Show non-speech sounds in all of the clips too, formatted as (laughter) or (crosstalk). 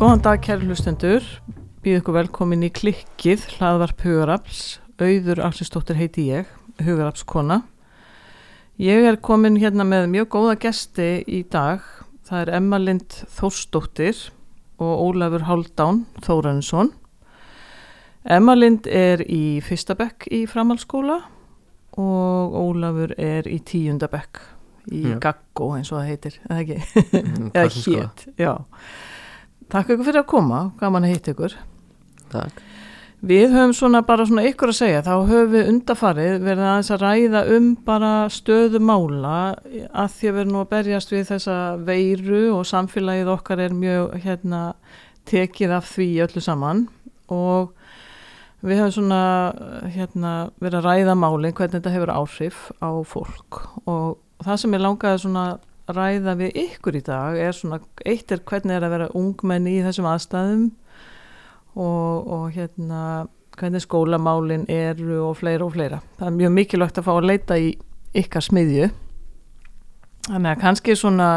Góðan dag kæri hlustendur, býð ykkur velkomin í klikkið, hlaðvarp Hugarafls, auður Axlistóttir heiti ég, Hugarafskona. Ég er komin hérna með mjög góða gesti í dag, það er Emma Lind Þórsdóttir og Ólafur Haldán Þórensson. Emma Lind er í fyrsta bekk í framhalskóla og Ólafur er í tíunda bekk í Já. Gaggo eins og það heitir, eða ekki? Mm, (laughs) Eða Klassíska. hét, já. Takk ykkur fyrir að koma, gaman að hitta ykkur. Takk. Við höfum svona bara svona ykkur að segja, þá höfum við undafarið verið aðeins að ræða um bara stöðu mála að því að við erum nú að berjast við þessa veiru og samfélagið okkar er mjög hérna tekið af því öllu saman og við höfum svona hérna verið að ræða málin hvernig þetta hefur áhrif á fólk og það sem ég langaði svona ræða við ykkur í dag er svona, eitt er hvernig er að vera ungmenni í þessum aðstæðum og, og hérna hvernig skólamálin eru og fleira og fleira. Það er mjög mikilvægt að fá að leita í ykkar smiðju. Þannig að kannski svona,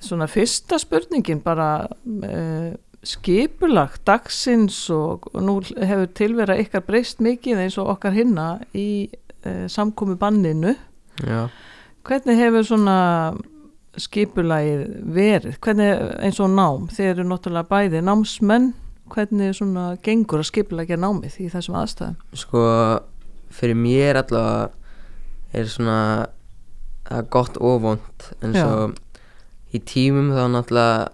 svona fyrsta spurningin bara uh, skipulag dagsins og, og nú hefur tilvera ykkar breyst mikið eins og okkar hinna í uh, samkomi banninu. Já. Hvernig hefur svona skipulagið verið? Hvernig eins og nám? Þeir eru náttúrulega bæði námsmenn. Hvernig svona gengur að skipulagja námið í þessum aðstæðum? Sko, fyrir mér allavega er svona það er gott og vond en Já. svo í tímum þá náttúrulega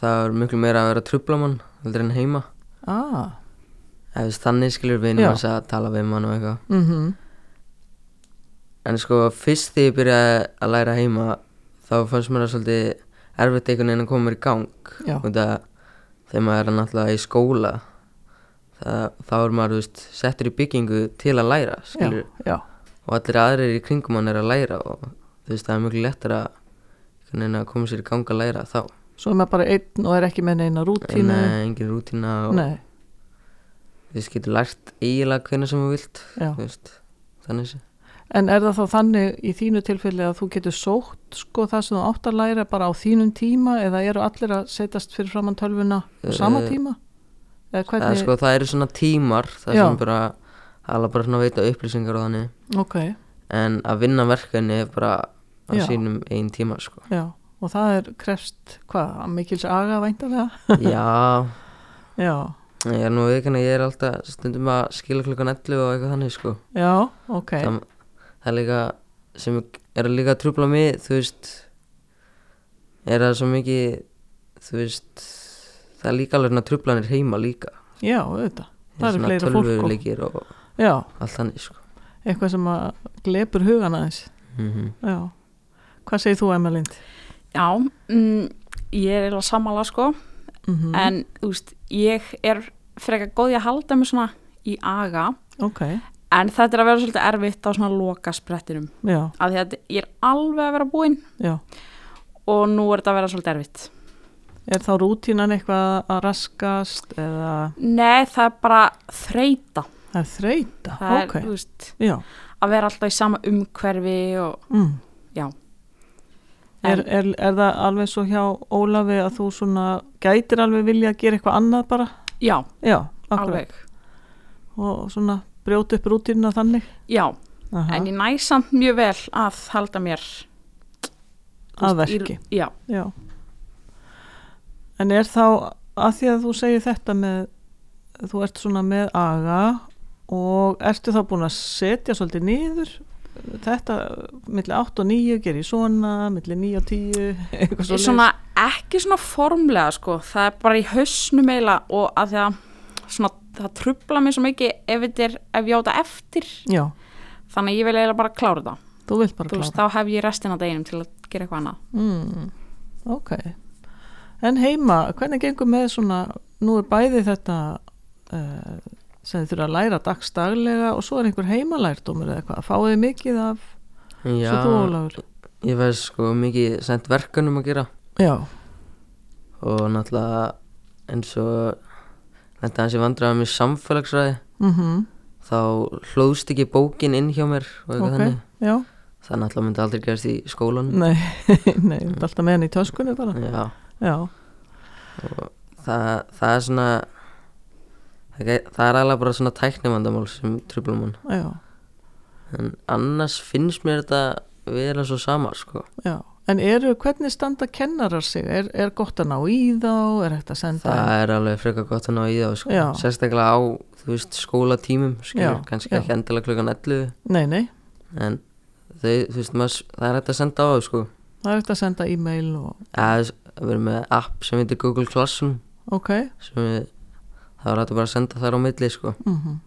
það er miklu meira að vera trublamann heldur en heima Ah, þess þannig skilur við einu að tala við mann og eitthvað mhm, en sko fyrst þegar ég byrjaði að læra heima þá fannst mér það svolítið erfitt einhvern veginn að koma mér í gang. Þegar maður er náttúrulega í skóla það, þá er maður veist, settur í byggingu til að læra já, já, og allir aðrir í kringum hann er að læra og veist það er mjög lettur að, koma sér í gang að læra þá. Svo er maður bara einn og er ekki með neina rútínu. Nei, engin rútína Nei, þú veist getur lært eiginlega hvernig sem þú vilt já. þannig sé En er það þá þannig í þínu tilfelli að þú getur sótt sko það sem þú átt að læra bara á þínum tíma eða eru allir að setjast fyrir framann tölvuna á sama Eh, tíma? Eða það, sko, það eru svona tímar það Já. sem bara alveg bara svona veita upplýsingar og þannig Ok, en að vinna verkefni er bara á Já. sínum einn tíma sko. já. Og það er krefst, hvað, mikils aga væntalega? já, (laughs) Já, ég er nú viðkynna ég er alltaf stundum að skila klukkan 11 og eitthvað þannig sko. já, ok. það, það er líka sem er líka að trubla mig þú veist er það svo mikið þú veist það er líka alveg svona trublanir heima líka Já, auðvitað. Það eru fleira fólk og, tölvuleikir og já, allt þannig sko. eitthvað sem að glepur hugan aðeins. mm Já. Hvað segir þú, Emma Lind? Já, mm, ég er eiginlega sammála sko Mm en þú veist, ég er frekar góð í að halda mig svona í aga Ok, en þetta er að vera svolítið erfitt á svona loka sprettinum af því að ég er alveg að vera búinn og nú er þetta að vera svolítið erfitt Er þá rútínan eitthvað að raskast eða Nei, það er bara þreita það er þreita? það ok, er, veist, já. að vera alltaf í sama umhverfi og Mm. Já. Er, er, er það alveg svo hjá Ólafi að þú svona gætir alveg vilja að gera eitthvað annað bara? já, Já, alveg Og svona brjóta upp rútínuna þannig? Já, Aha, en ég næ samt mjög vel að halda mér að veist, í- verki. Já, Já. En er þá að því að þú segir þetta með, þú ert svona með aga og ertu þá búin að setja svolítið niður þetta milli 8 og 9 gerir svona, milli 9 og 10 (laughs) eitthvað svo svona ekki svona formlega sko, það er bara í hausnum eiginlega og að því að svona, það trubla mig svo mikið ef, er, ef ég á þetta eftir. Já, þannig að ég vil eiginlega bara klára þetta Þú vilt bara þú veist, klára. þá hef ég restina deginum til að gera eitthvað annað. Mm, Ok. En heima, hvernig gengur með svona nú er bæði þetta uh, sem þið þurfa að læra dagstaglega og svo er einhver heimalærdómur eða eitthvað, fáið þið mikið af Já, svo þú Ólafur? ég veist sko mikið sent verkanum að gera. Já, og náttúrulega eins og þetta hans ég vandraði með samfélagsræði mhm. Þá hlóðst ekki bókin inn hjá mér og eitthvað ok, þannig. já. Það náttúrulega myndi aldrei gerast í skólan Nei, (laughs) nei, ert alltaf með henni í töskunni bara. Já, Já, það, það er svona það, það er alveg bara svona tæknivandamál sem trublum mann. Já, en annars finnst mér þetta vera svo sama sko. Já En eru, hvernig standa kennarar sig? Er, er gott að ná í þá? Er hægt að senda? það er alveg frekar gott að ná í það sko. Sérstaklega á veist skólatímum skilur, kannski já. ekki endilega klukkan 11 Nei, nei, en þau, veist, maður, það er hægt að senda á það sko það er hægt að senda e-mail og, við erum með app sem heitir Google Classroom ok sem við, það er hægt að bara senda þær á milli sko mm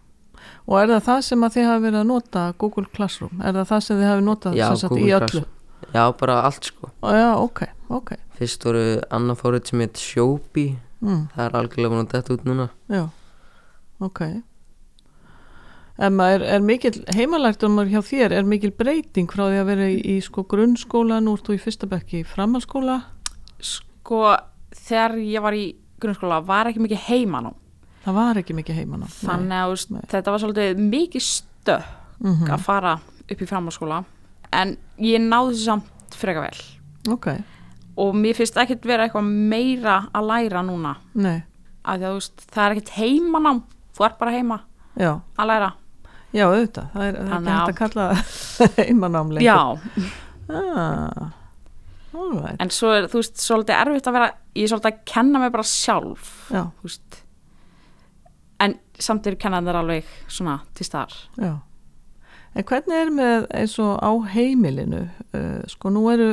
Og er það það sem að þið hafi verið að nota Google Classroom? Er það það sem þið hafi notað Já, í öllu? Classroom. Já, bara allt sko. Ó, Já, ok, ok. Fyrst voru annar fórið sem heit Sjóbi mm, það er algjörlega búin að detta út núna. Já, ok. Emma, er, er mikil heimalærtumar hjá þér, er mikil breyting frá því að vera í, í sko grunnskóla? Nú ert þú í fyrsta bekki í framhalskóla sko, þegar ég var í grunnskóla var ekki mikið heimanum það var ekki mikið heiman á þannig að þetta var svolítið mikið stökk mm að fara upp í framhalskóla en ég náði þessu samt freka vel. Ok, og mér finnst ekkert vera eitthvað meira að læra núna. Að því að þú veist, það er ekkert heimanám. Þú ert bara heima já. að læra. Já, auðvitað, það er, það er hægt að- kalla (laughs) heimanám lengur. Já, ah, right. en svo er þú veist, svolítið erfitt að vera ég er svolítið að kenna mig bara sjálf Já, þú veist. En samt eru kennanir alveg svona til staðar. Já En hvernig er með eins og á heimilinu? Uh, sko nú eru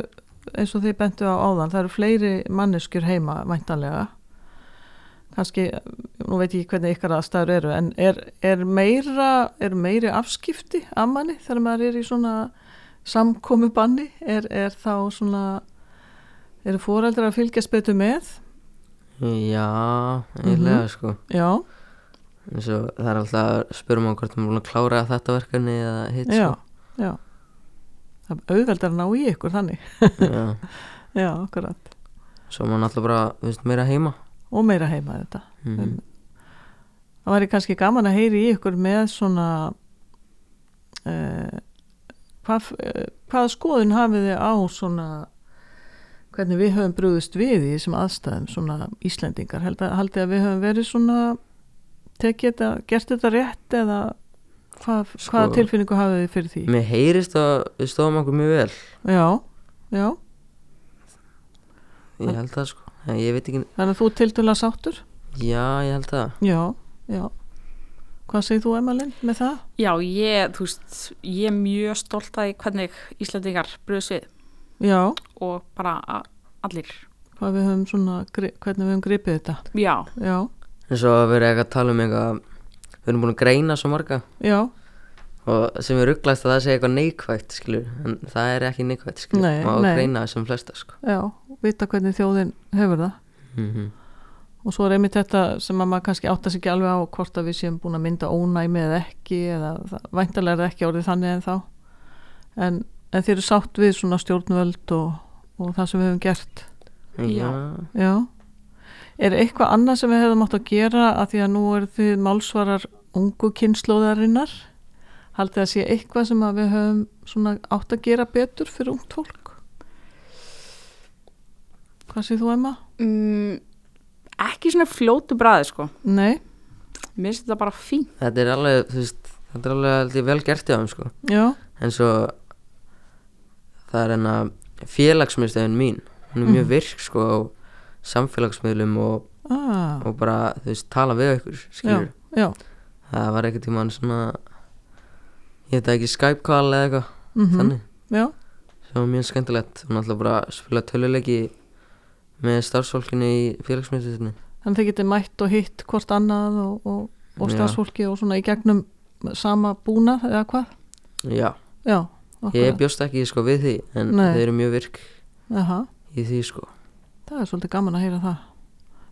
eins og þið bentu á áðan, það eru fleiri manneskjur heima væntanlega. Kannski, nú veit ég hvernig ykkar aðstæður eru, en er, er meira er meiri afskipti af manni þegar maður er í svona samkomu banni, er, er þá svona eru fóreldrar að fylgjast betur með? já, eiginlega sko. Já, eins og það er alltaf að spyrja maður hvort maður er búin að klára þetta verkefni eða hitt já, sko. já. Það er auðveldar að ná í ykkur þannig. Já. (laughs) já, akkurat, svo maður alltaf bara, þú veist, meira heima. Og meira heima þetta. Mm. það væri kannski gaman að heyri í ykkur með svona uh, hvað, hvaða skoðun hafið þið á svona hvernig við höfum brúðist við í þessum aðstæðum svona Íslendingar? Held að, haldið að við höfum verið svona tekið þetta, gert þetta rétt eða hvað, Sko- hvaða tilfinningu hafið þið fyrir því? mér heyrist að við stóðum okkur mjög vel. Já, já, ég held það sko, en ég veit ekki þannig að þú tildulega sáttur? Já, ég held það. Já, já. Hvað segir þú Emma Lind með það? já, ég, þú veist, ég er mjög stolt að hvernig Íslandingar bröðs við. Já, og bara allir. Hvað við höfum svona hvernig við höfum gripið þetta? Já, já, eins og að vera eitthvað að tala um eitthvað við erum búin að greina svo marga. Já, og sem er rugglæst að það sé eitthvað neikvægt skilur, en það er ekki neikvægt skilur, Nei, nei. greina þessum flesta sko. Já vita hvernig þjóðin hefur það. Mm og svo er einmitt þetta sem að maður kannski átta sig ekki alveg á hvort að við séum búin að mynda ónæmi eða ekki eða væntanlega er það ekki orðið þannig en þá en, en þeir eru sátt við svona stjórnvöld og, og það sem við höfum gert. Já, já er eitthvað annað sem við hefðum átt að gera að því að nú er þið málsvarar ungu kynnslóðarinnar haldið að sé eitthvað sem að við höfum svona átt að gera betur fyrir ungt fólk? Hvað séð þú Emma? mm, ekki svona fljótu bræði sko. Nei, mér finnst þetta bara fín þetta er alveg þú veist, þetta er alveg vel gert í þeim sko. Já, en svo það er enna félagsmiðstöðin mín. Hún er mjög Mhm. virk sko á samfélagsmiðlum og, ah, og bara þú veist tala við ykkur skilur já það var ekkert tímann svona ég það ekki Skype call eða eitthvað mhm, þannig. Já, sem var mjög skemmtilegt. Og náttúrulega bara að spila töluleiki með starfsfólkinu í félagsmiðstöðinni. Þannig þið getið mætt og hitt hvort annað og, og, og Já. stafsfólki og svona í gegnum sama búna eða hvað? Já, Já, ég bjóst ekki sko við því en Nei. þeir eru mjög virk Aha, í því sko það er svolítið gaman að heyra það.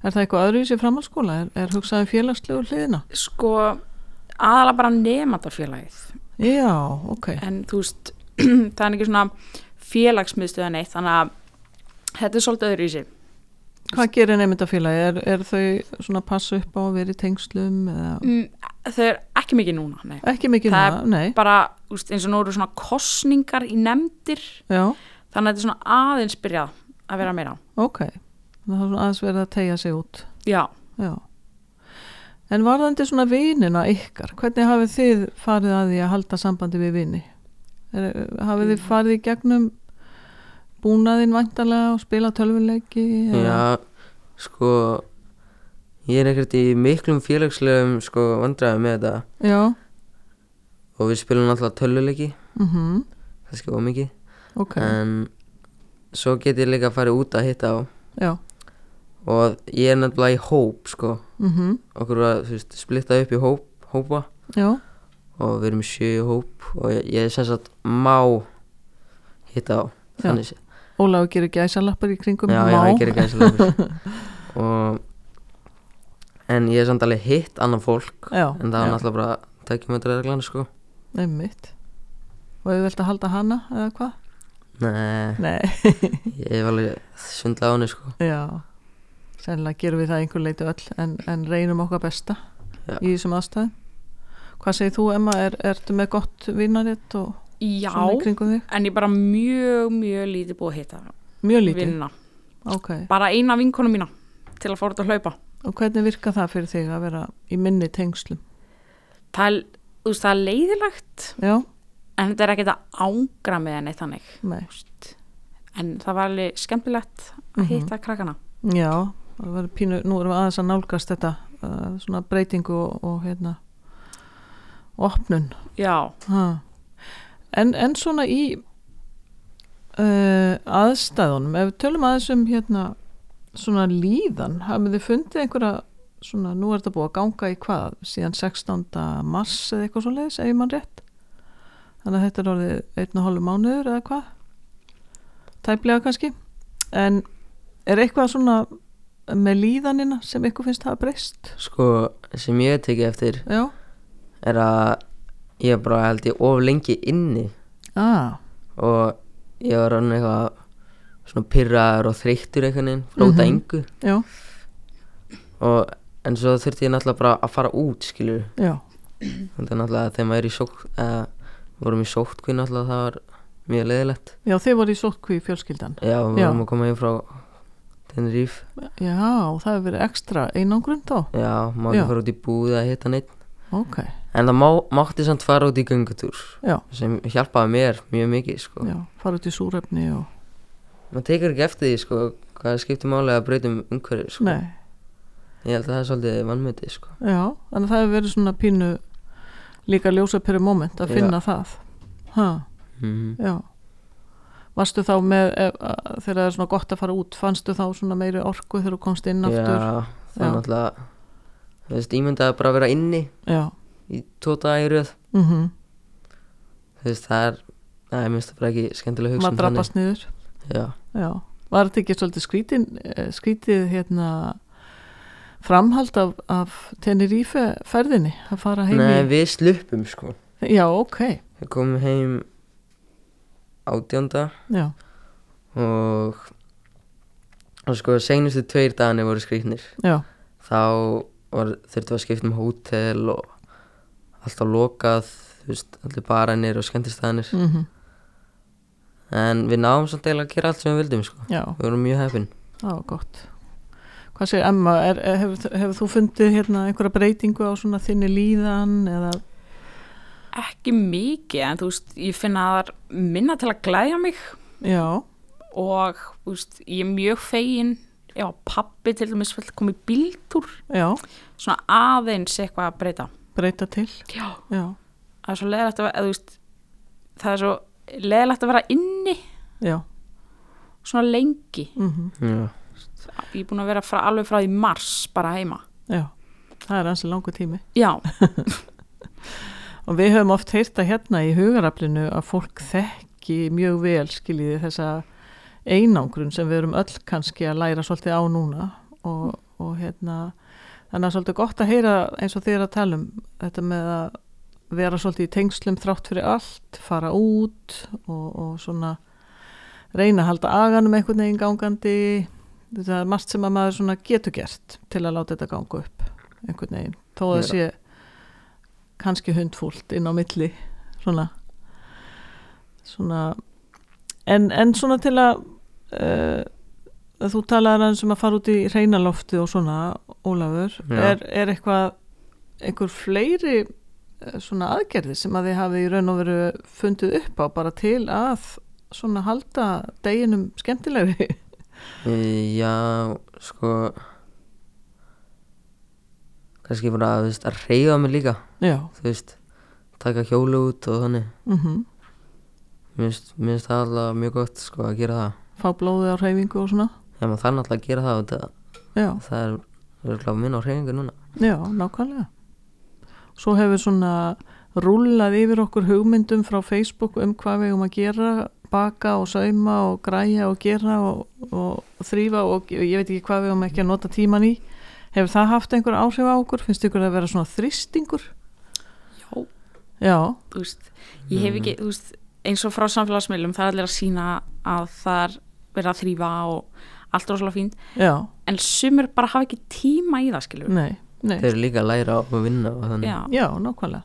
Er það eitthvað öðru í sér framhalskóla? Er, er hugsaði félagslegu hliðina? Sko, aðalega bara nefndarfélagið. Já, ok. En þú veist, (clears throat) það er ekki svona félagsmiðstöða neitt, þannig að þetta er svolítið öðru í sig. Hvað gerir nefndafélagi? Er, er þau svona að passa upp á að vera í tengslum Mm, þau er ekki mikið núna, nei. ekki mikið Það núna? Nei, Bara, þú veist, eins og nú eru svona kostningar í nefndir, já, þannig að þetta er svona aðeins byrjað að vera meira. ok. Það er svona aðeins verið að tegja sig út. Já, Já. En varðandi svona vinina ykkar, hvernig hafið þið farið að því að halda sambandi við vini? Er, hafið þið farið í gegnum búnaðinn vantarlega og spila tölvuleiki? eða- Já, sko ég er ekkert í miklum félagslegum sko vandræðum með þetta Já, og við spilum alltaf töluleiki mhm, kannski ómikið ok, en svo get ég líka að fara út að hitta á já, og ég er nefnilega í hóp sko. Mhm, okkur var þú veist, splittað upp í hóp, hópa. Já, og við erum sjö í hóp og ég, ég sem sagt má hitta á þannig sé Óláfi gerir gæsalappar í kringum já, má. já, ég gerir gæslega (laughs) og en ég er samt alveg hitt annan fólk Já, en það var náttúrulega bara tækjum þetta reglan sko. Einmitt. Og ef við vilt að halda hana eða hvað? Nei, Nei, (laughs) ég hef alveg svindlað á henni sko já, sennilega gerum við það einhver leiti öll en, en reynum okkar besta Já. í þessum aðstæðum. Hvað segir þú Emma, er, ertu með gott vinnaritt og já, svona í kringum þig? en ég er bara mjög, mjög lítið búið að hitta Mjög lítið, vinna. ok. Bara eina vinkonu mína til að fóra út að hlaupa. Og hvernig virka það fyrir þig að vera í minni tengslum? Það er, þú veist, það er leiðilegt, Já, en þetta er ekkert að ángra með henni þannig. nei, En það var alveg skemmtilegt að Mhm. hitta krakkana. já, það var pínu, nú erum við aðeins að nálgast þetta, uh, svona breytingu og, og hérna, opnun. En, en svona í uh, aðstæðunum, ef við tölum aðeins um hérna svona líðan, hafið þið fundið einhverja svona, nú er þetta búið að ganga í hvað, síðan 16. mars eða eitthvað svo leiðis, ef ég mann rétt þannig að þetta er orðið einn og hálfu mánuður eða hvað? Tæplega kannski. En er eitthvað svona með líðanina sem ykkur finnst hafa breyst? Sko sem ég tekið eftir já, er að ég bara held ég of lengi inni. Ah, og ég var rann eitthvað svona pyrraður og þreyttur einhvern veginn frá út Mhm. að engu já, og en svo þurfti ég náttúrulega bara að fara út skilur þetta er náttúrulega þegar maður er í sótt eða vorum í sóttkví náttúrulega það var mjög leðilegt já, þið voru í sótkví fjölskyldan. Já, við vorum að koma inn frá Tenerife. Já, það hefur verið ekstra einangrun þá? Já, ekki fara út í búð að hitta neitt Ok, en það má, mátti samt fara út í göngutúr já, sem hjálpaði mér mjög mikið sko. já, fara út í súrefni og maður tekur ekki eftir því sko, hvað skiptir máli að breytum umhverju sko. Nei, ég held að það er svolítið vannmyndi sko. já, þannig að það hefur verið svona pínu líka ljósa per moment að Já. finna það. Ha, mm Já. Varstu þá með, ef, að, þegar það er svona gott að fara út fannstu þá svona meiri orku þegar þú komst inn aftur? Já, það Já. er náttúrulega þú veist, ímyndaði bara að vera inni Já, í tóta í röð. Mhm, þú veist, það er það er minnst bara ekki skemmtilega hugsun maður drabbast niður. Já, Já, var þetta ekki svolítið skrítin, eh, skrítið hérna framhald af, af Tenerife ferðinni að fara heim nei, í við sluppum sko. Já, ok, við komum heim átjánda. Já, og og sko, seinustu tveir dagani voru skrýtnir. Já, þá við að skipta um hótel og alltaf lokað þú veist, allir baranir og skemmtistæðanir mhm, en við samt eiginlega að gera allt sem við vildum sko. já, við vorum mjög það var gott Hvað segir Emma, hefur, hefur þú fundið hérna einhverja breytingu á svona þinni líðan eða, ekki mikið, en þú veist, ég finna að það minna til að glæja mig. Já, og þú veist, ég er mjög fegin. Já, pappi til dæmis vill koma í bíltúr. Já, svona aðeins eitthvað að breyta. Breyta til. Já, Já, það er svo leðilegt að, þú veist, það er svo leðilegt að vera inni. Já, svona lengi. Mhm, já, ég er búin að vera frá, alveg frá því mars bara heima. Já Það er ansi langu tími. Já, (laughs) og við höfum oft heyrt að hérna í hugaraflinu að fólk þekki mjög vel skiljiði þessa einangrun sem við erum öll kannski að læra svolítið á núna. Og, og hérna þannig að svolítið gott að heyra eins og er að tala um þetta með að vera svolítið í tengslum þrátt fyrir allt, fara út og, og svona reyna að halda aganum einhvern veginn gangandi þetta er margt sem að maður svona getur gert til að láta þetta ganga upp einhvern veginn, þó að það sé kannski hundfúlt inn á milli svona svona en, en svona til að uh, þú talaði aðeins um að fara út í hreinalofti og svona, Ólafur er, er eitthvað einhver fleiri eh, svona aðgerði sem að þið hafi í raun og veru fundið upp á bara til að svona halda deginum skemmtilegri Já, sko kannski bara þú veist, að reyða mig líka. Já, þú veist, taka hjólu út og þannig. Mhm. Mér finnst mér finnst það alltaf mjög gott sko að gera það. Fá blóðið á hreyfingu og svona. Já, maður þarf náttúrulega að gera það það, það er örugglega minn á hreyfingu núna. Já, nákvæmlega. Svo hefur svona rúllað yfir okkur hugmyndum frá Facebook um hvað við um að gera baka og sauma og græja og gera og, og þrýfa og ég veit ekki hvað við um ekki að nota tíman í. Hefur það haft einhver áhrif á okkur? Finnst ykkur að vera svona þristingur Já, já, veist, ég hef ekki, þú veist, eins og frá samfélagsmiðlum, það er allir að sína að það er verið að þrýfa og allt rosalega fínt, já, en sumir bara hafa ekki tíma í það, skilur nei, nei. Þau eru líka að læra á að vinna Já, Já, nákvæmlega.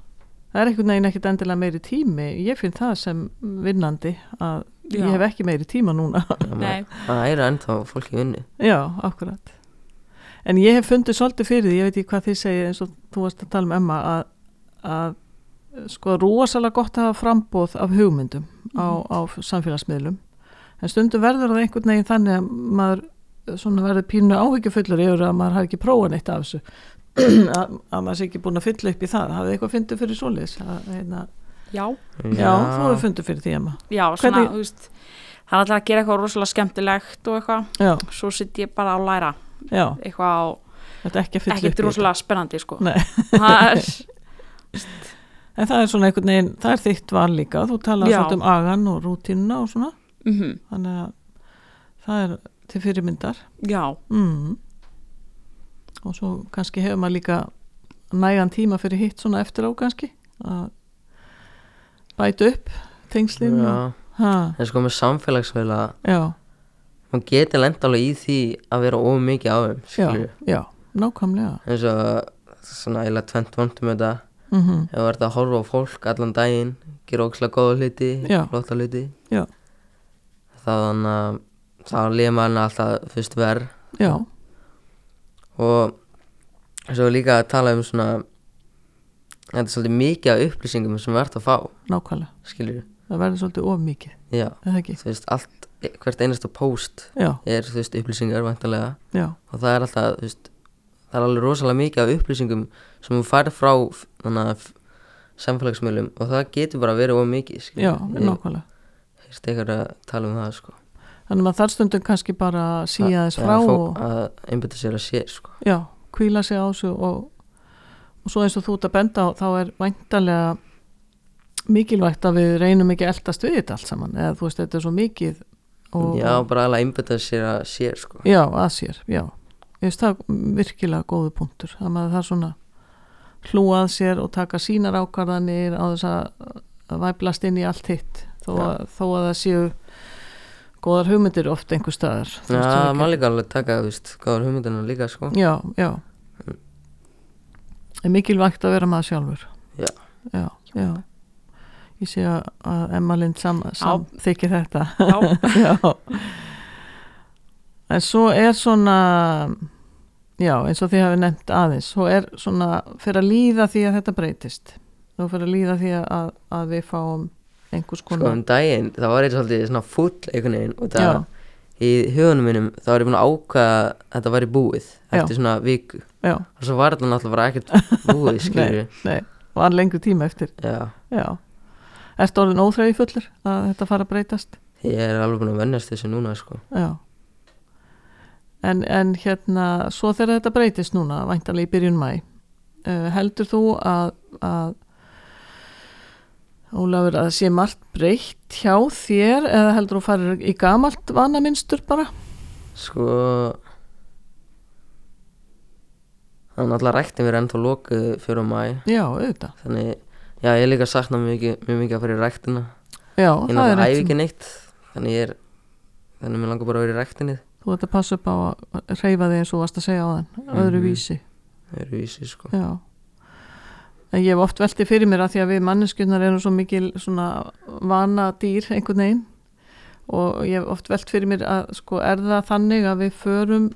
Það er einhvern veginn ekkert endilega meiri tími. Ég finn það sem vinnandi að Já. ég hef ekki meiri tíma núna. (laughs) Það er ennþá fólk í vinnu Já, akkurat. En ég hef fundið svolítið fyrir því, ég veit ekki hvað þið segir eins og þú varst að tala um Emma, að, að sko rosalega gott að hafa frambóð af hugmyndum á, á samfélagsmiðlum. En stundum verður það einhvern veginn þannig að maður svona verður pínu áhyggjufullur yfir að maður hafi ekki prófað neitt af þessu. (clears throat) að, að maður sé ekki búin að fylla upp í það. Hafið eitthvað fundið fyrir? Að, hérna, já, Já, þú hefur fundið fyrir því Emma já, svona, Hvernig- veist, það er alltaf að gera eitthvað rosalega skemmtilegt og eitthvað, Já, svo sitt ég bara að læra já, eitthvað á, þetta er ekkert rosalega spennandi, sko. Nei. Það er, þetta (laughs) En það er svona einhvern veginn, það er þitt val líka Þú talar Já. svolítið um agan og rútínuna og svona mhm, Þannig að það er til fyrirmyndar já, mm. Og svo kannski hefur maður líka nægan tíma fyrir hitt svona eftir á kannski að bæta upp tengslin og, Já, ha, en sko með samfélagsveila maður getur lent alveg í því að vera of mikið á þeim já, já, nákvæmlega. Eins og svona eiginlega tvent vondum þetta. Mm ef þú ert að horfa á fólk allan daginn gera ókslega góða hluti, flotta hluti. Já. það þannig að þá líða maður alltaf fyrst verð Já, og svo líka að tala um svona þetta er svolítið mikið af upplýsingum sem við ert að fá. Nákvæmlega. Skilur Það verður svolítið of mikið, já, er það ekki? þú veist, allt hvert einasta post Já, er þú veist upplýsingar vantarlega já, og það er alltaf, þú veist það er alveg rosalega mikið af upplýsingum sem þú færð frá þannig að samfélagsmiðlum og það getur bara verið of mikið skilur. já, ég nákvæmlega heyrst eitthvað að tala um það sko. Þannig að þar stundum kannski bara síja þess frá og að einbytta sér að sér sko. já, kvíla sig á þessu og, og svo eins og þú ert að benda á þá er væntalega mikilvægt að við reynum ekki eldast við þetta allt saman eða þú veist þetta er svo mikið og, já, bara alveg einbytta sér að sér sko. já, að sér, já ég veist það virkilega góðu punktur að maður það svona hlúa að sér og taka sínar ákvarðanir á þess að, væplast inn í allt hitt þó að, þó að það séu góðar hugmyndir oft einhver staðar þú já, við maður líka alveg taka þú veist, gáður hugmyndina líka sko. Já, já. Er mikilvægt að vera maður sjálfur. Já. Já, já. Ég sé að- að Emma Lind sam, sam þykir þetta. Já, (laughs) Já. En svo er svona já, eins og þið hafi nefnt aðeins svo er svona, fyrir að líða því að þetta breytist. Svo fyrir að líða því að, að við fáum einhvers sko konar um daginn, það var eitthvað svolítið svona full einhvern veginn og það Já. í hugunum mínum, þá var ég búin að ákvaða að þetta væri búið eftir svona viku. Já, og svo var þetta náttúrulega ekkert búið (laughs) skilur nei, var lengri tíma eftir. Já, Já. Ertu orðin óþreyju fullur að þetta fara að breytast? ég er alveg búin að vennast þessu núna sko. Já. En, en hérna, svo þegar þetta breytist núna, væntanlega í byrjun mæ, uh, heldur þú að, að Ólafur, að það sé margt breytt hjá þér eða heldur þú farir í gamalt vanaminstur bara? Sko Það er náttúrulega ræktin verið ennþá lokuð fyrir mæ Já, auðvitað. Þannig, já ég er líka sakna mjög mjög mikið að fara í ræktina Já, Ég það er náttúrulega æfi ekki neitt Þannig ég er Þannig mér langar bara að vera í ræktinni þú ert að passa upp á að reyfa þig eins og þú varst að segja á þann, öðru Mhm. vísi. Það eru vísi sko Já. En ég hef oft veltið fyrir mér að því að við manneskjurnar erum svo mikil svona vana dýr einhvern veginn. Og ég hef oft velt fyrir mér að sko er það þannig að við förum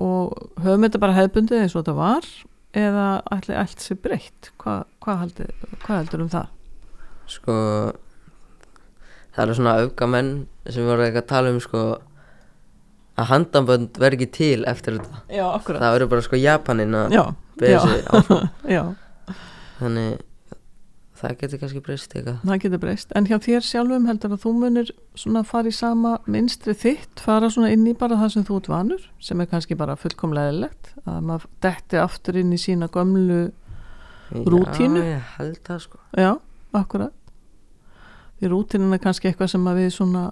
og höfum þetta bara hefbundið eins og þetta var? Eða ætli allt sér breytt? Hva, hvað, haldi, hvað heldur um það? Sko Það eru svona öfgamenn sem voru eitthvað að tala um sko að handambönd verði ekki til eftir þetta. Já, akkurat. Það verður bara sko Japanin að beða sig áfram já, (laughs) Þannig það getur kannski breyst eitthvað það getur breyst en hjá þér sjálfum heldur að þú munir svona fara í sama minstri þitt fara svona inn í bara það sem þú ert vanur sem er kannski bara fullkomlega eðlilegt að maður detti aftur inn í sína gömlu Rútínu? Já, ég held það sko Já, akkurat. Því rútinin er kannski eitthvað sem að við svona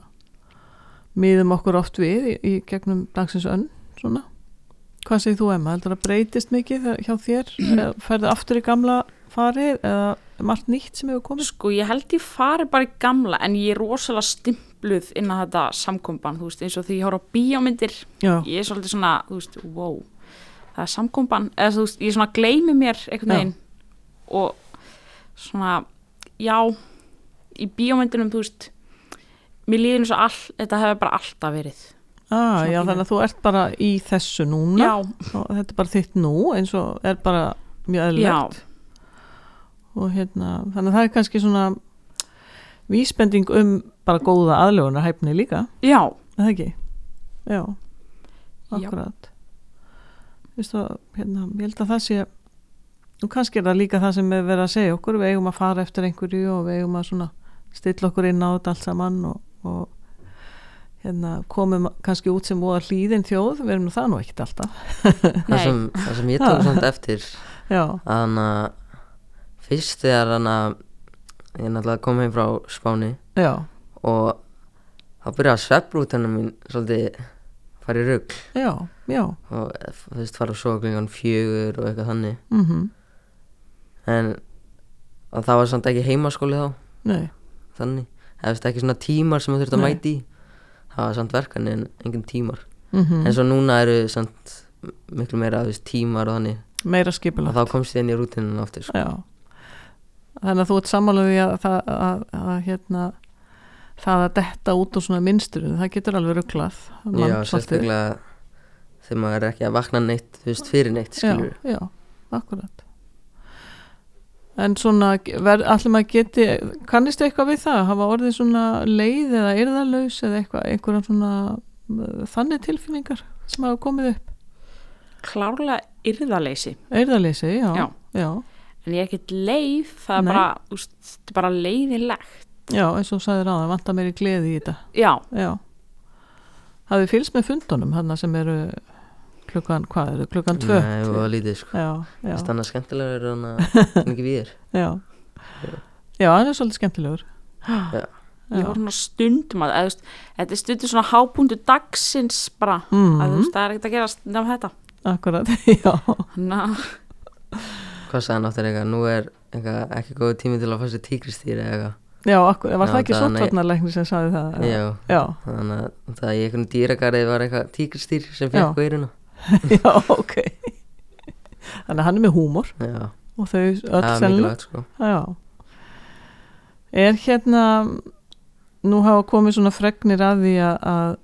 miðum okkur oft við í, í gegnum dagsins önn, svona. Hvað segir þú Emma? Heldur það breytist mikið hjá þér? (clears throat) Ferðu aftur í gamla farið eða margt nýtt sem hefur komið? Sko ég held ég fari bara í gamla en ég er rosalega stimpluð inn á þetta samkomban, þú veist, eins og því ég horf á bíómyndir, Já, ég er svolítið svona, þú veist, wow, það er samkomban, eða þú veist, ég svona gleymi mér einhvern veginn. Og svona, já, í bíómyndinum, þú veist, mér líður eins og all, þetta hefur bara alltaf verið. ah, já þannig að þú ert bara í þessu núna. Já, og þetta er bara þitt nú eins og er bara mjög eðlilegt. Og hérna, þannig að það er kannski svona vísbending um bara góða aðlögunar hæfni líka. já, Er Það ekki? Já, akkurat. Vistu, hérna, ég held að það sé, og kannski er það líka það sem er verið að segja okkur, við eigum að fara eftir einhverju og við eigum að svona stilla okkur inn á þetta allt saman og, og hérna, komum kannski út sem voða hlýðin þjóð, við erum það nú ekkert alltaf. það sem, (laughs) það sem ég tók samt eftir Já, að hann að fyrst þegar hann að ég náttúrulega kom heim frá Spáni. Já, og þá byrjaði svefbrútanum mín svolítið fara í rugg já, já, og þú veist fara að sofa klingan fjögur og eitthvað þannig. Mhm, en og það var samt ekki heimaskóli þá. Nei, þannig, eða veist ekki svona tímar sem þú þurft að Nei. mæti í. Það var samt verkan en engin tímar. Mhm, en svo núna eru samt miklu meira veist, tímar og þannig. Meira og skipulagt. þá komst ég inn í rútinun aftur sko. Já, þannig að þú ert sammálaði að, að, að, að hérna, það að detta út úr svona minnsturinn, það getur alveg rugglað já, sérstaklega þegar maður er ekki að vakna neitt þú veist, fyrir neitt, skilur Já, já, akkurat. En svona, ver, allir maður geti kannistu eitthvað við það, hafa orðið svona leið eða yrðalaus eða eitthvað, einhverjum svona uh, þannig tilfinningar sem hafa komið upp? Klárlega yrðaleysi. Yrðaleysi, já, Já. já, En ég er ekkert leið, það er bara, er bara leiðilegt. já, eins og þú sagðir á það, vantar meiri gleði í þetta Já, Já. Hafið fylgst með fundunum hann sem eru klukkan, hvað eru, klukkan tvö? Nei, það var lítið sko Já, já, Þannig að skemmtilegur er hann að (laughs) ekki við þér já. Já, hann er svolítið skemmtilegur. Já. ég voru svona stundum að, eða, þetta er stundum svona hábúndu dagsins bara, að þú Mm, veist, það er ekkert að gerast nefn þetta. akkurat, (laughs) já. Að, Hvað sagði hann áttur eitthvað, nú er eitthvað, ekki góð tími til að fá sér tíkristýri eitthvað. Já, akkurat, var Já, það ekki sóttvarnarleikni sem sagði það? Já, Já, þannig að það í einhvern dýragarði var eitthvað tíkristýr sem fekk á eyruna (laughs) já, ok. Þannig að hann er með húmor. Já, og þau öll mikilvægt sko. Er hérna, nú hafa komið svona fregnir að því að, að,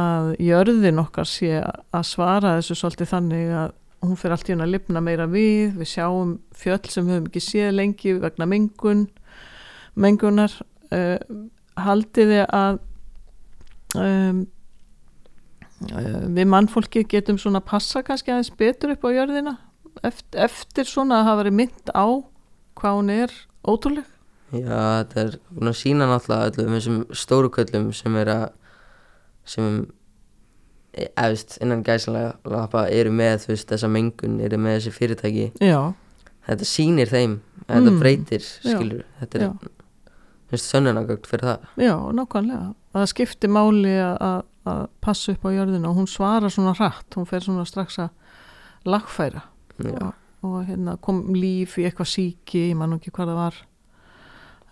að jörðin okkar sé að svara þessu svolítið þannig að hún fyrir allt í hún að lifna meira við, við sjáum fjöll sem við höfum ekki séð lengi vegna mengun, mengunar, uh, haldið þið að um, uh, við mannfólki getum svona passa kannski aðeins betur upp á jörðina eftir, eftir svona að hafa verið mynd á hvað hún er ótrúleg? Já, þetta er að sína náttúrulega öllum þessum stóru köllum sem er að sem e- efst innan gæslega lappa eru með veist, þessa mengun, eru með þessi fyrirtæki. Já, þetta sýnir þeim, þetta Mm, breytir já, skilur, þetta er já. finnst sönnunagögn fyrir það. Já, nákvæmlega. Það skipti máli að- passa upp á jörðina og hún svarar svona hratt, hún fer svona strax að lagfæra. Já, og, og hérna, kom líf í eitthvað síki, ég man ekki hvað það var.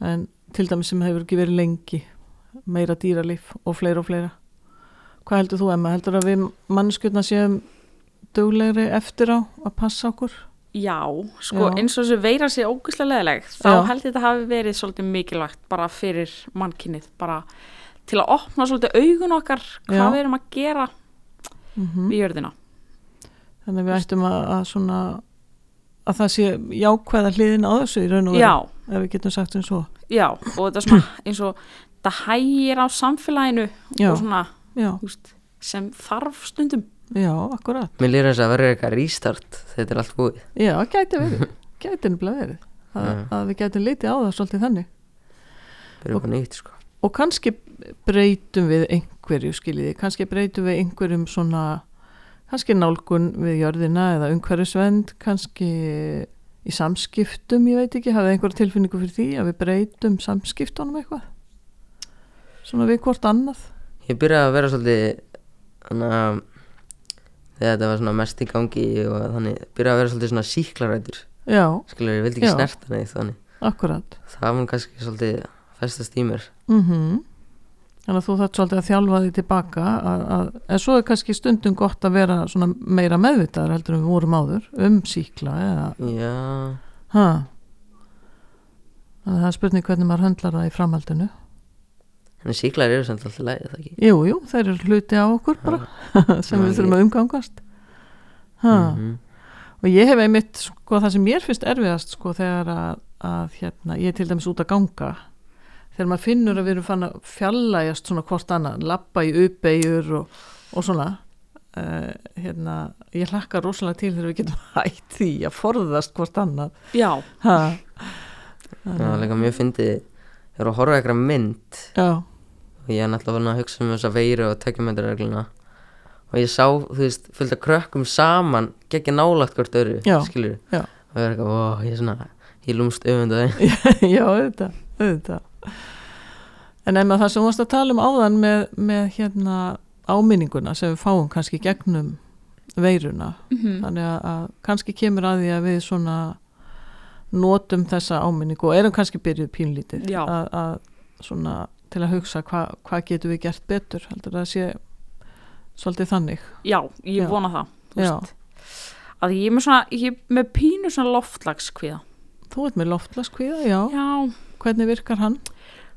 En til dæmis sem hefur ekki verið lengi meira dýralíf og fleira og fleira hvað heldur þú Emma? Heldur að við mannskjöldna séum duglegri eftir á að passa okkur? Já, sko Já. eins og þessu veira sé ógustlega leðileg þá Já. held ég þetta hafi verið svolítið mikilvægt bara fyrir mannkynnið bara til að opna svolítið augun okkar hvað Já. við erum að gera Mm við jörðina Þannig að við ættum að, að svona að það sé jákvæða hliðin á þessu í raun og veru ef við getum sagt um svo já, og þetta er svona eins og það hægir á samfélaginu Já, og svona, veist, sem þarf stundum. Já, akkurat. Mér lýður þess að verður eitthvað restart þetta er allt búið. Já, gæti verið, (laughs) gæti nefnilega verið. Að, að við gætum litið á það svolítið þannig. Á nýtt sko. og kannski breytum við einhverju skiljiði, kannski breytum við einhverjum svona kannski nálgun við jörðina eða umhverjusvend kannski í samskiptum, ég veit ekki. Hafið einhverja tilfinningu fyrir því að við breytum samskiptunum eitthvað? Svona við hvort annað ég byrjaði að vera svolítið þannig að þegar þetta var svona mest í gangi og þannig byrjaði að vera svolítið svona síklarætur já, skilur, ég vildi ekki Já. snerta neitt þannig. Akkurat. Það mun kannski svolítið festast í mér. Mm þannig að þú þarf svolítið að þjálfa því tilbaka að, að, en svo er kannski stundum gott að vera svona meira meðvitaðar heldur en við vorum áður um síkla eða já, Ha. Þannig að það er spurning hvernig maður höndlar það í framhaldinu. En síklar eru samt alltaf lægið það ekki Jú, jú, þeir eru hluti á okkur bara (laughs) sem við þurfum að umgangast. Ha. Mhm. Og ég hef einmitt, sko, það sem mér finnst erfiðast, sko, þegar að, að hérna, ég er til dæmis út að ganga, þegar maður finnur að við erum fann að fjallægjast svona hvort annað, lappa í uppeyjur og, og svona, uh, hérna, ég hlakka rosalega til þegar við getum (laughs) hætt því að forðast hvort annað. Já, Ha. það var líka mjög fyndið ég var að horfa eitthvað mynd Já, og ég er náttúrulega að hugsa um þessa veiru og tökjumendarregluna og ég sá, þú veist, fullt af krökkum saman geggja nálagt hvort öru, Já, skilur já. og ég er eitthvað, ó, ég er svona ég lúmst öfundaði (laughs) já, auðvitað, auðvitað. En ef maður það sem þú varst að tala um áðan með, með hérna áminninguna sem við fáum kannski gegnum veiruna, mhm, þannig að, að kannski kemur að því að við svona notum þessa áminningu og erum kannski byrjuð pínlítið að, að svona til að hugsa hvað hva getum við gert betur heldur að sé svolítið þannig já, ég Já. vona það að ég er með svona, ég er með pínu svona loftlagskviða Þú ert með loftlaskvíða, já. Já, hvernig virkar hann?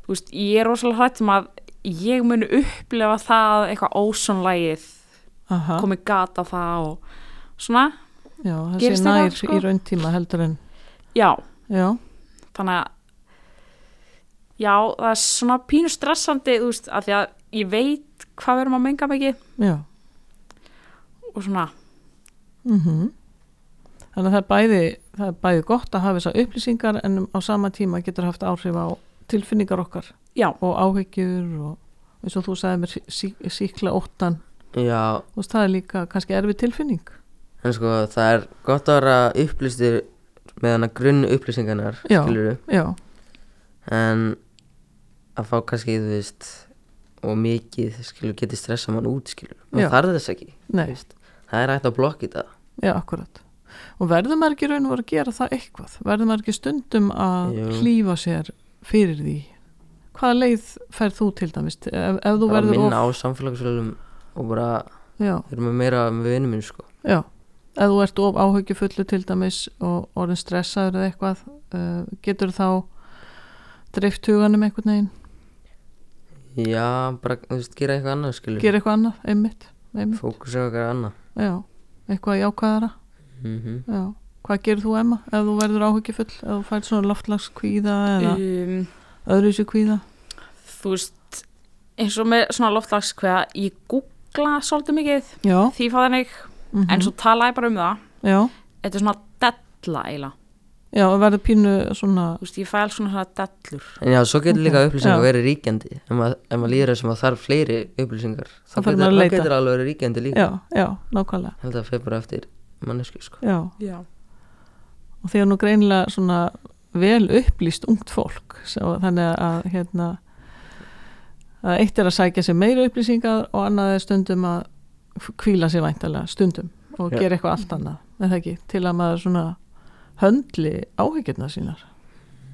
þú veist, ég er rosalega hrætt um að ég muni upplefa það að eitthvað ósónlægið Aha, komið gat á það og svona, já, það sé nær sko? í rauntíma heldur en já, já, þannig að já, það er svona pínu stressandi, þú veist, að því að ég veit hvað við erum að menga mikið. Já. Og svona, mm Þannig að það er bæði það er bæði gott að hafa þessar upplýsingar en á sama tíma getur haft áhrif á tilfinningar okkar já, og áhyggjur og eins og þú sagði mér sí, síkla óttan já, og það er líka kannski erfið tilfinning. En sko það er gott að vera upplýstur með hana grunn upplýsingarnar Já. Já, en að fá kannski þú veist og mikið skilur geti stressa mann út skilur maður þarf þess ekki. Það er hægt að blokka þetta. Já, akkurat. Og verður maður ekki raun og voru að gera það eitthvað? Verður maður ekki stundum að Jú. hlýfa sér fyrir því? Hvaða leið færð þú til dæmis? Ef, ef þú verður minna á samfélagsfélagum og bara já, vera með meira með vinnum minn sko. Já, ef þú ert of áhyggjufullu til dæmis og orðin stressaður eða eitthvað uh, getur þá dreift huganum einhvern veginn? Já, bara, þú veist, gera eitthvað annað skilur. Gera eitthvað annað, einmitt, einmitt. fókus á eitthvað annað. Já, eitthvað jákvæðara. Mm já, hvað gerir þú Emma ef þú verður áhyggjufull, ef þú fær svona loftlagskvíða eða um, öðruvísu kvíða? þú veist eins og með svona loftslagskveða ég googla svolítið mikið já, því fá þannig, mm en svo tala ég bara um það. Já, þetta er svona della eiginlega. Já, verður pínu svona þú veist, ég fæ alls svona svona dellur. En já, svo getur líka upplýsingar verið ríkjandi. Ef maður, ef maður líður þess að maður þarf fleiri upplýsingar þá getur, maður að þá leita. getur alveg verið ríkjandi líka. Já, já, nákvæmlega. Held að það fer bara eftir mannesku sko. Já, já, og þegar nú greinilega svona vel upplýst ungt fólk Svo, þannig að hérna að eitt er að sækja sér meira upplýsingar og annað er stundum að kvíla sér væntalega stundum og gera eitthvað allt annað er það ekki, til að maður svona höndli áhyggjurna sínar.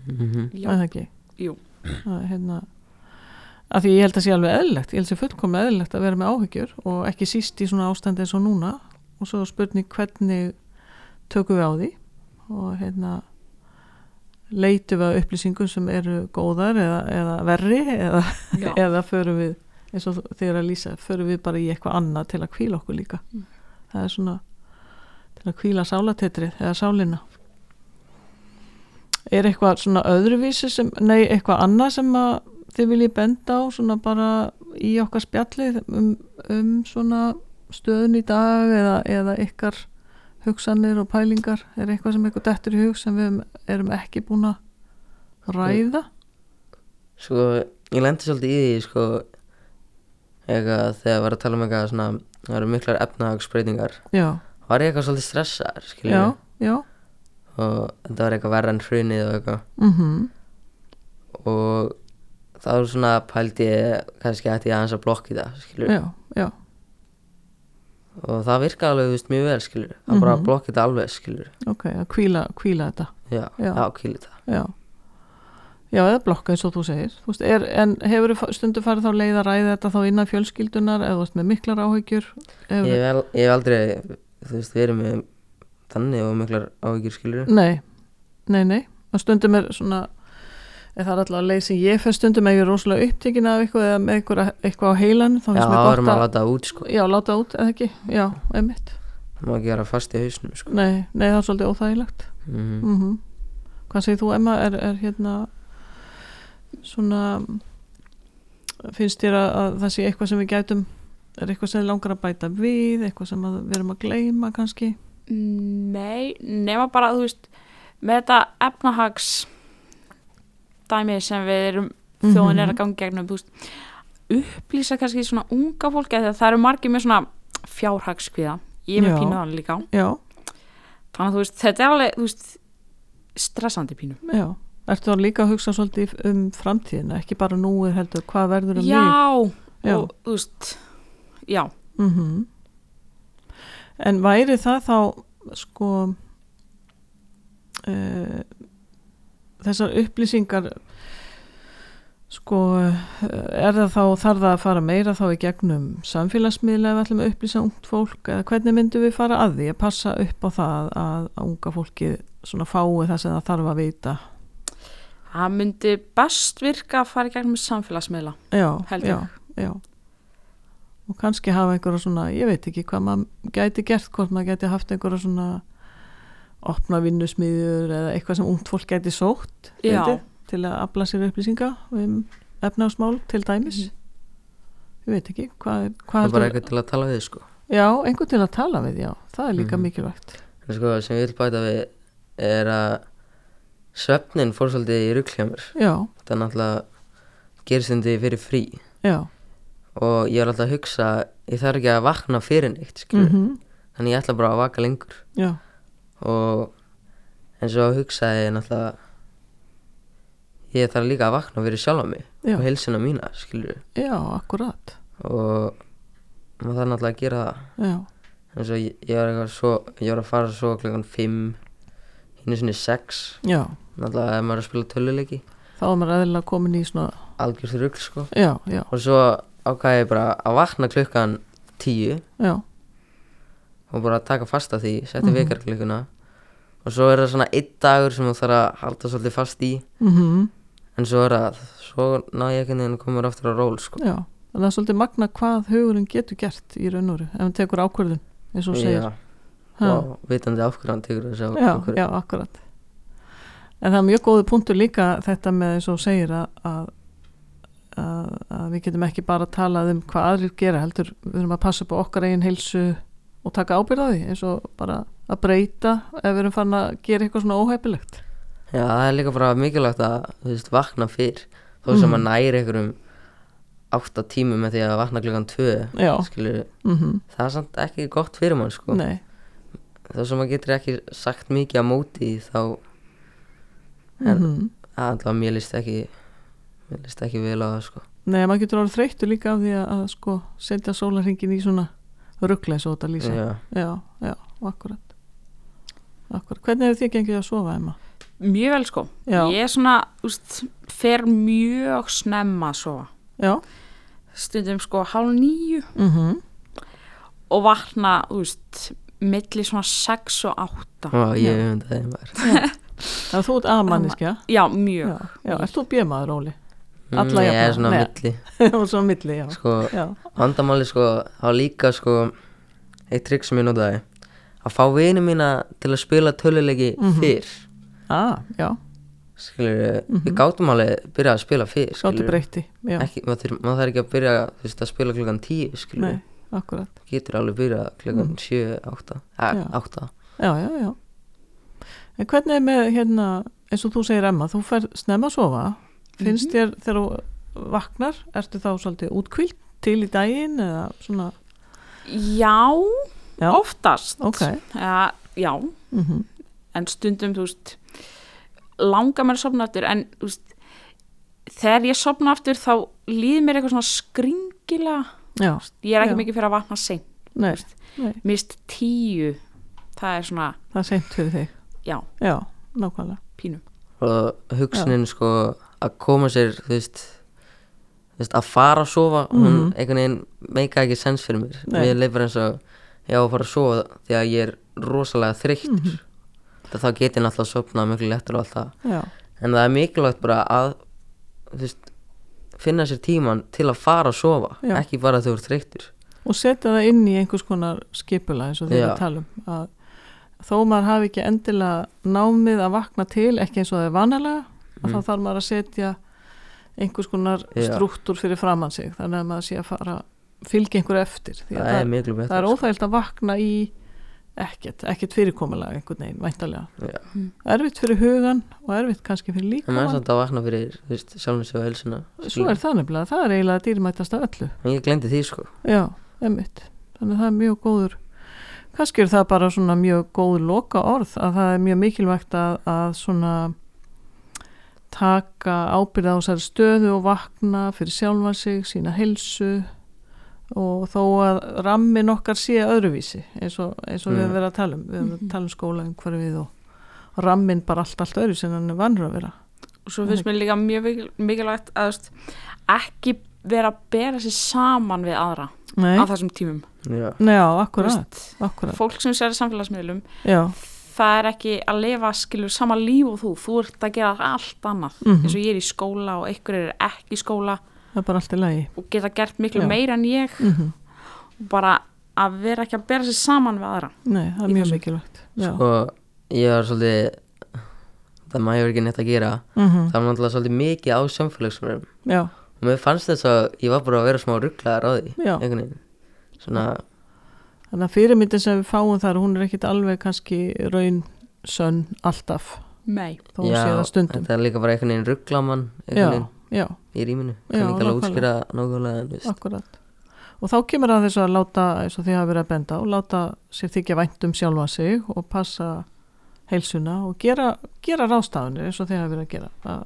Mhm. Já, er það ekki? Jú, að, hérna, að því ég held að sé alveg eðlilegt ég held að sé fullkomlega eðlilegt að vera með áhyggjur og ekki síst í svona ástandi eins og núna. Og svo er spurning hvernig tökum við á því? Og hérna leitum við að upplýsingum sem eru góðar eða, eða verri eða, (laughs) eða förum við eins og þegar að lýsa, förum við bara í eitthvað annað til að kvíla okkur líka. Mm. það er svona til að kvíla sálatetrið eða sálina. Er eitthvað svona öðruvísi sem, nei, eitthvað annað sem að þið viljið benda á svona bara í okkar spjallið um, um svona stöðun í dag eða, eða ykkar hugsanir og pælingar? Er eitthvað sem eitthvað dettur í hug sem við erum ekki búin að ræða? Sko, ég lendi svolítið í því, sko, eitthvað þegar var að tala um eitthvað svona, það eru miklar efnahagsbreytingar. já, Var ég eitthvað svolítið stressaður, já, já og þetta var eitthvað verra en hrunið og eitthvað. mhm Og þá svona pældi ég, kannski ætti ég aðeins að blokki það, já, já, Og það virka alveg, þú veist, mjög vel, skiljum Það bara Mhm. að blokki þetta alveg, skiljum ok, að kvíla, kvíla þetta Já, Já. já, kvíli þetta. já já, eða blokka eins og þú segir. Þú veist, er, en hefur stundu farið þá leið að ræða þetta þá innan fjölskyldunar eða veist með miklar áhyggjur? Hefur, Ég hef aldrei, þú veist, verið með þannig og miklar áhyggjur, skiljum nei, nei, nei. Og stundum er svona eða það er alltaf leið sem ég fer stundum ef ég er rosalega upptekin af eitthvað eða með eitthvað, eitthvað á heilan Já, það gott erum að að láta út, sko. Já, láta út, eða ekki, já, einmitt. Það má ekki vera fast í hausnum, sko. Nei, nei, það er svolítið óþægilegt. Mm mm hvað segir þú Emma? Er, er hérna svona finnst þér að, að það sé eitthvað sem við gætum er eitthvað sem þið langar að bæta við eitthvað sem við erum að gleyma kannski? Nei, nema bara, þú veist, með þetta efnahags dæmi sem við erum, þjóðin er að ganga gegnum, þú veist, upplýsa kannski svona unga fólki, að það eru margir með svona fjárhagskviða, ég er með pínuðan líka, já, þannig að þú veist, þetta er alveg, veist, stressandi pínu. já Ertu þá líka að hugsa svolítið um framtíðina, ekki bara núið heldur, hvað verður um mig? Já, Já. og þú veist, já, Mm En væri það þá sko uh, þessar upplýsingar sko er það þá, þarf það að fara meira þá í gegnum samfélagsmiðla ef við ætlum að upplýsa ungt fólk? Eða hvernig myndum við fara að því að passa upp á það að, að unga fólki svona fái það sem það þarf að vita það myndi best virka að fara í gegnum samfélagsmiðla. já, Held já, ég. já og kannski hafa einhverja svona ég veit ekki hvað maður gæti gert hvort maður gæti haft einhverja svona opna vinnusmiður eða eitthvað sem ungt fólk gæti sótt Já. veitir, til að afla sér upplýsinga um efnaðsmál til dæmis ég veit ekki hvað, Það hvað er bara eitthvað til að tala við, sko já, einhver til að tala við, já, það er líka Mhm. mikilvægt sko, sem ég vil bæta við er að svefnin fór svolítið í já, Það er náttúrulega þetta fyrir frí. Já. Og ég er alltaf að hugsa ég þarf ekki að vakna fyrir neitt mm þannig ég ætla bara að vaka lengur. Já, og eins og hugsaði ég náttúrulega ég þarf líka að vakna fyrir sjálfa mig já, og heilsuna mína skilur já, akkurat. Og maður þarf náttúrulega að gera það. Eins og ég, ég var svo ég var að fara svo klukkan 5 hinn sinni 6 já náttúrulega ef maður er að spila töluleiki þá er maður eðlilega komin í svona algjörð rugl sko. Já, já, og svo ákvæði ég bara að vakna klukkan 10 já, og bara taka fast af því, setja mm og svo er það svona einn dagur sem þú þarf að halda svolítið fast í. Mhm. En svo er það, svo ná ég ekki að koma aftur á ról sko. Já, en það er svolítið magna hvað hugurinn getur gert í raun og veru, ef hann tekur ákvörðun eins og segir. Og vitandi hann tekur já, ákvörðun. já, akkurat. En það er mjög góðu punktur líka þetta með eins og þú segir að, að, að, að við getum ekki bara talað um hvað aðrir gera heldur, við erum að passa upp á okkar eigin heilsu og taka ábyrð á því eins og bara að breyta ef við erum fann að gera eitthvað svona óhefilegt. Já, það er líka bara mikilvægt að þú veist, vakna fyrr þó sem Mhm. að næri einhverjum átta tímum með því að vakna klukkan tvö skilur, mhm, það er samt ekki gott fyrir mann sko. nei, þó sem maður getur ekki sagt mikið á móti þá en Mhm. alltaf mér líst ekki mér líst ekki vel á það sko Nei, maður getur orðið þreyttur líka af því að, að sko setja sólarhingin í svona þetta lýsa. já, Já, já, akkurat. Akkurat. Hvernig hefur þið gengið að sofa, Emma? mjög vel sko Já. ég er svona, úst, fer mjög snemma að sofa Já. stundum sko hálf nýju Mm og vakna, úst milli svona 6 og 8 og ég hef það maður (laughs) Það þú ert aðmanniskja. já, mjög Já, já. Ert þú bjömaður, Óli? Mm, Alla ég jafna, er svona milli (laughs) og svo á milli, já. sko, Já, vandamáli sko þá líka sko eitt trikk sem ég notaði að fá vini mína til að spila töluleiki Mhm. fyrr ah, já, skilur, við gátum alveg byrjað að spila fyrr gáttu skilurðu. breyti. Já, ekki, maður þarf, ekki að byrja þú veist, að spila klukkan 10 skilur nei, akkurat. getur alveg byrjað klukkan Mm. 7, 8 Já. eh, 8 Já, já, já. En hvernig er með, hérna, eins og þú segir, Emma, þú fer snemma að sofa. Finnst þér þegar þú vaknar, ertu þá svolítið útkvílt til í daginn eða svona, já, Já. oftast ok. ja, já, Mm en stundum þú veist langar mér að sopna aftur en þú veist þegar ég sopna aftur þá líður mér eitthvað svona skringilega Já, ég er ekki Já. mikið fyrir að vakna seint nei, nei, mist tíu það er svona, það er seint fyrir þig. Já, Já, nákvæmlega. pínu og hugsunin sko að koma sér þú veist, þú veist að fara að sofa hún Mhm. einhvern veginn meika ekki sens fyrir mér Nei. mér leifur eins og ég á að fara að sofa því að ég er rosalega þreyttur Mhm. mm þá get ég náttúrulega að sopna miklu lettur og allt það Já, en það er mikilvægt bara að þú veist, finna sér tíman til að fara að sofa Já. ekki bara þegar þú ert þreyttur og setja það inn í einhvers konar skipula eins og þið Já. erum að tala um. Að þó maður hafi ekki endilega námið að vakna til, ekki eins og það er vanalega, að Mhm. þá þarf maður að setja einhvers konar Já. struktúr fyrir framann sig, þannig að maður sé að fara fylgja einhverju eftir. Því að það, það, er er óþægilt að vakna í ekkert, ekkert fyrirkomulega einhvern veginn, væntalega. Já. Erfitt fyrir hugan og erfitt kannski fyrir en maður er samt að vakna fyrir sig og helsuna Svo er það nefnilega, það er eiginlega dýrmættast af öllu. en ég glemdi því sko Já. Þannig að það er mjög góður, kannski er það bara svona mjög góð loka orð að það er mjög mikilvægt að, að svona taka ábyrða á þessari stöðu og vakna fyrir sjálfan sig, sína helsu og þó að rammin okkar sé öðruvísi eins og, eins og við Mm. höfum verið að tala um, við höfum verið að tala um skóla umhverfið og, og rammin bara allt, allt öðruvísi en hann er vannur að vera. og svo finnst mér líka mjög mikil- mikilvægt að ekki vera að bera sér saman við aðra Nei, á þessum tímum. Já, Nei, já, akkurat, akkurat, fólk sem sér í samfélagsmiðlum já, það er ekki að lifa skilur sama líf og þú, þú ert að gera allt annað. Mhm. eins og ég er í skóla og einhver er ekki í skóla. Það er bara allt í lagi. og geta gert miklu Já. meira en ég. Mm og bara að vera ekki að bera sér saman við aðra Nei, það er mjög mikilvægt. Sko ég var svolítið það maður hefur ekki neitt að gera. Mm það var náttúrulega svolítið mikið á samfélagsmiðlum. Já, og mér fannst þess að ég var bara að vera smá rugglaðar á því Já. svona, þannig að fyrirmyndin sem við fáum þar, hún er ekkit alveg kannski raun sönn alltaf, Nei, þó hún sé það stundum. það er líka bara einhvern veginn Já, já, í rýminu Já, kann ekki alveg nákvæmlega. útskýra nákvæmlega en veist akkurat. Og þá kemur að þess að láta, eins og þið hafa verið að benda á, láta sér þykja vænt um sjálfa sig og passa heilsuna og gera, gera rástafunir eins og þið hafa verið að gera. Að,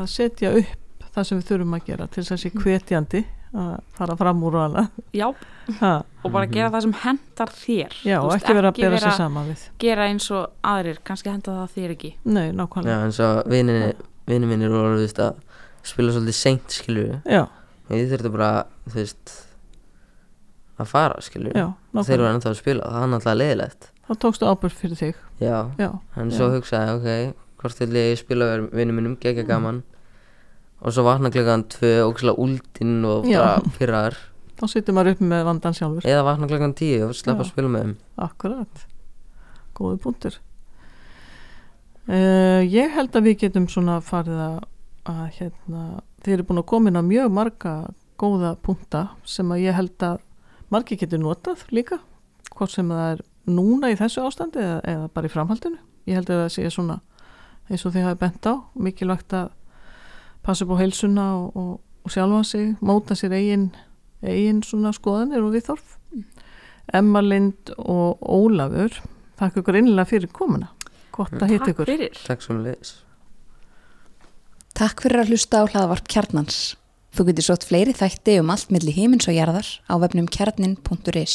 að setja upp það sem við þurfum að gera til þess að sé hvetjandi að fara fram úr og annað. já, Ha, og bara gera það sem hendar þér. Já, og veist, ekki vera að bera sig saman við. gera eins og aðrir, kannski henda það þér ekki. Nei, Já, nákvæmlega. en svo vinninni vinni mínir voru þú veist að spila svolítið seint við Já, og ég þurfti bara þú veist að fara skilur já, við þeir nákvæmlega. voru ennþá að spila það er náttúrulega leiðilegt Þá tókstu ábyrg fyrir þig. já, Já, en Já. svo hugsaði ég, ok hvort vil ég spila verið vinnum minnum gegja gaman og svo vakna klukkan tvö ógæslega úldinn og pyrraðar þá sittum maður upp með vandan sjálfur. eða vakna klukkan tíu og sleppa Já. að spila með þeim Akkurat. Góði punktur. Uh, ég held að við getum svona farið að, að hérna, þið eru búin að koma inn á mjög marga góða punkta sem að ég held að margi getur notað líka, hvort sem það er núna í þessu ástandi eða, eða bara í framhaldinu. Ég held að það sé svona eins og þið hafi bent á, mikilvægt að passa upp á heilsuna og, og, og sjálfa sig, móta sér eigin, eigin svona skoðanir og viðþorf. Emma Lind og Ólafur þakka ykkur innlega fyrir komuna gott að hitta Takk ykkur fyrir takk svo með leiðis Takk fyrir að hlusta á hlaðvarp kjarnans. Þú getur sótt fleiri þætti um allt milli himins og jarðar á vefnum kjarnin.is.